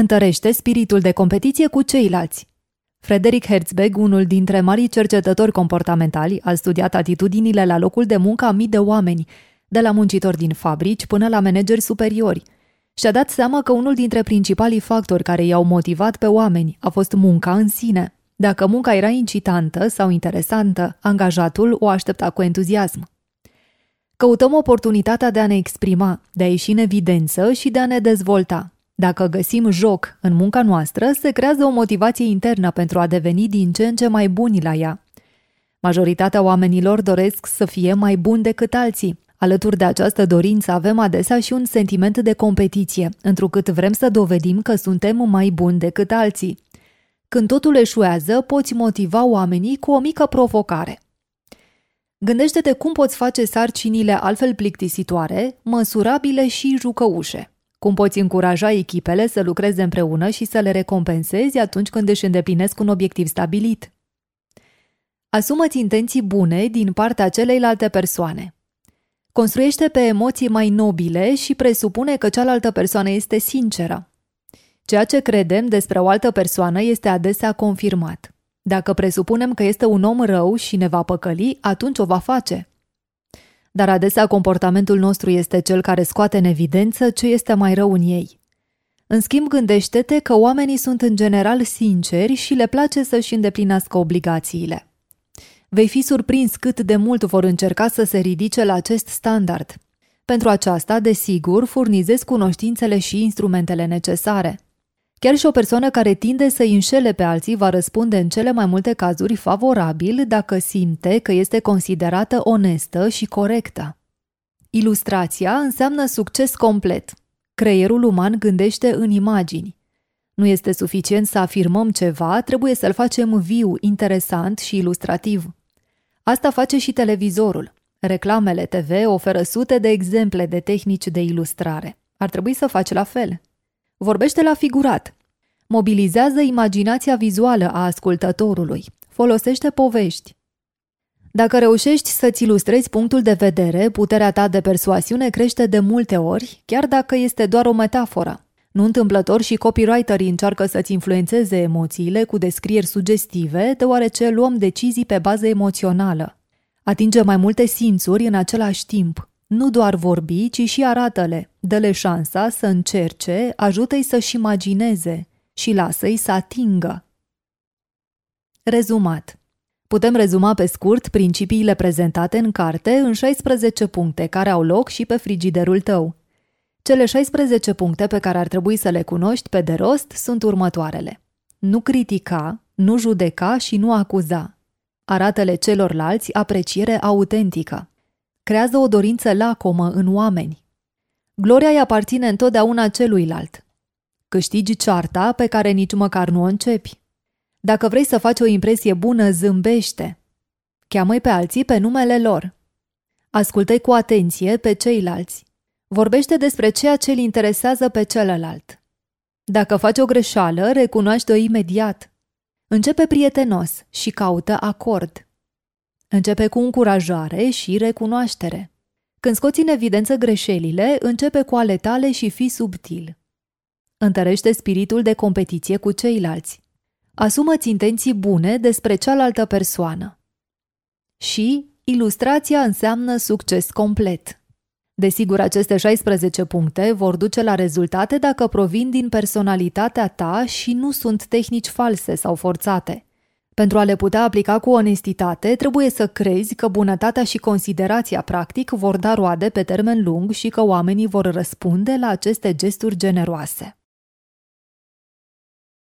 Întărește spiritul de competiție cu ceilalți. Frederick Herzberg, unul dintre marii cercetători comportamentali, a studiat atitudinile la locul de muncă a mii de oameni, de la muncitori din fabrici până la manageri superiori. Și-a dat seama că unul dintre principalii factori care i-au motivat pe oameni a fost munca în sine. Dacă munca era incitantă sau interesantă, angajatul o aștepta cu entuziasm. Căutăm oportunitatea de a ne exprima, de a ieși în evidență și de a ne dezvolta. Dacă găsim joc în munca noastră, se creează o motivație internă pentru a deveni din ce în ce mai buni la ea. Majoritatea oamenilor doresc să fie mai buni decât alții. Alături de această dorință avem adesea și un sentiment de competiție, întrucât vrem să dovedim că suntem mai buni decât alții. Când totul eșuează, poți motiva oamenii cu o mică provocare. Gândește-te cum poți face sarcinile altfel plictisitoare, măsurabile și jucăușe. Cum poți încuraja echipele să lucreze împreună și să le recompensezi atunci când își îndeplinesc un obiectiv stabilit. Asumă-ți intenții bune din partea celeilalte persoane. Construiește pe emoții mai nobile și presupune că cealaltă persoană este sinceră. Ceea ce credem despre o altă persoană este adesea confirmat. Dacă presupunem că este un om rău și ne va păcăli, atunci o va face. Dar adesea comportamentul nostru este cel care scoate în evidență ce este mai rău în ei. În schimb, gândește-te că oamenii sunt în general sinceri și le place să-și îndeplinească obligațiile. Vei fi surprins cât de mult vor încerca să se ridice la acest standard. Pentru aceasta, desigur, furnizezi cunoștințele și instrumentele necesare – Chiar și o persoană care tinde să îi înșele pe alții va răspunde în cele mai multe cazuri favorabil dacă simte că este considerată onestă și corectă. Ilustrația înseamnă succes complet. Creierul uman gândește în imagini. Nu este suficient să afirmăm ceva, trebuie să-l facem viu, interesant și ilustrativ. Asta face și televizorul. Reclamele TV oferă sute de exemple de tehnici de ilustrare. Ar trebui să faci la fel. Vorbește la figurat. Mobilizează imaginația vizuală a ascultătorului. Folosește povești. Dacă reușești să-ți ilustrezi punctul de vedere, puterea ta de persoasiune crește de multe ori, chiar dacă este doar o metaforă. Nu întâmplător și copywriterii încearcă să-ți influențeze emoțiile cu descrieri sugestive, deoarece luăm decizii pe bază emoțională. Atinge mai multe simțuri în același timp. Nu doar vorbi, ci și arată-le. Dă-le șansa să încerce, ajută-i să-și imagineze și lasă-i să atingă. Rezumat Putem rezuma pe scurt principiile prezentate în carte în 16 puncte care au loc și pe frigiderul tău. Cele 16 puncte pe care ar trebui să le cunoști pe de rost sunt următoarele. Nu critica, nu judeca și nu acuza. Arată-le celorlalți apreciere autentică creează o dorință lacomă în oameni. Gloria îi aparține întotdeauna celuilalt. Câștigi cearta pe care nici măcar nu o începi. Dacă vrei să faci o impresie bună, zâmbește. cheamă pe alții pe numele lor. ascultă cu atenție pe ceilalți. Vorbește despre ceea ce îl interesează pe celălalt. Dacă faci o greșeală, recunoaște-o imediat. Începe prietenos și caută acord. Începe cu încurajare și recunoaștere. Când scoți în evidență greșelile, începe cu ale tale și fi subtil. Întărește spiritul de competiție cu ceilalți. Asumă-ți intenții bune despre cealaltă persoană. Și ilustrația înseamnă succes complet. Desigur, aceste 16 puncte vor duce la rezultate dacă provin din personalitatea ta și nu sunt tehnici false sau forțate – pentru a le putea aplica cu onestitate, trebuie să crezi că bunătatea și considerația practic vor da roade pe termen lung și că oamenii vor răspunde la aceste gesturi generoase.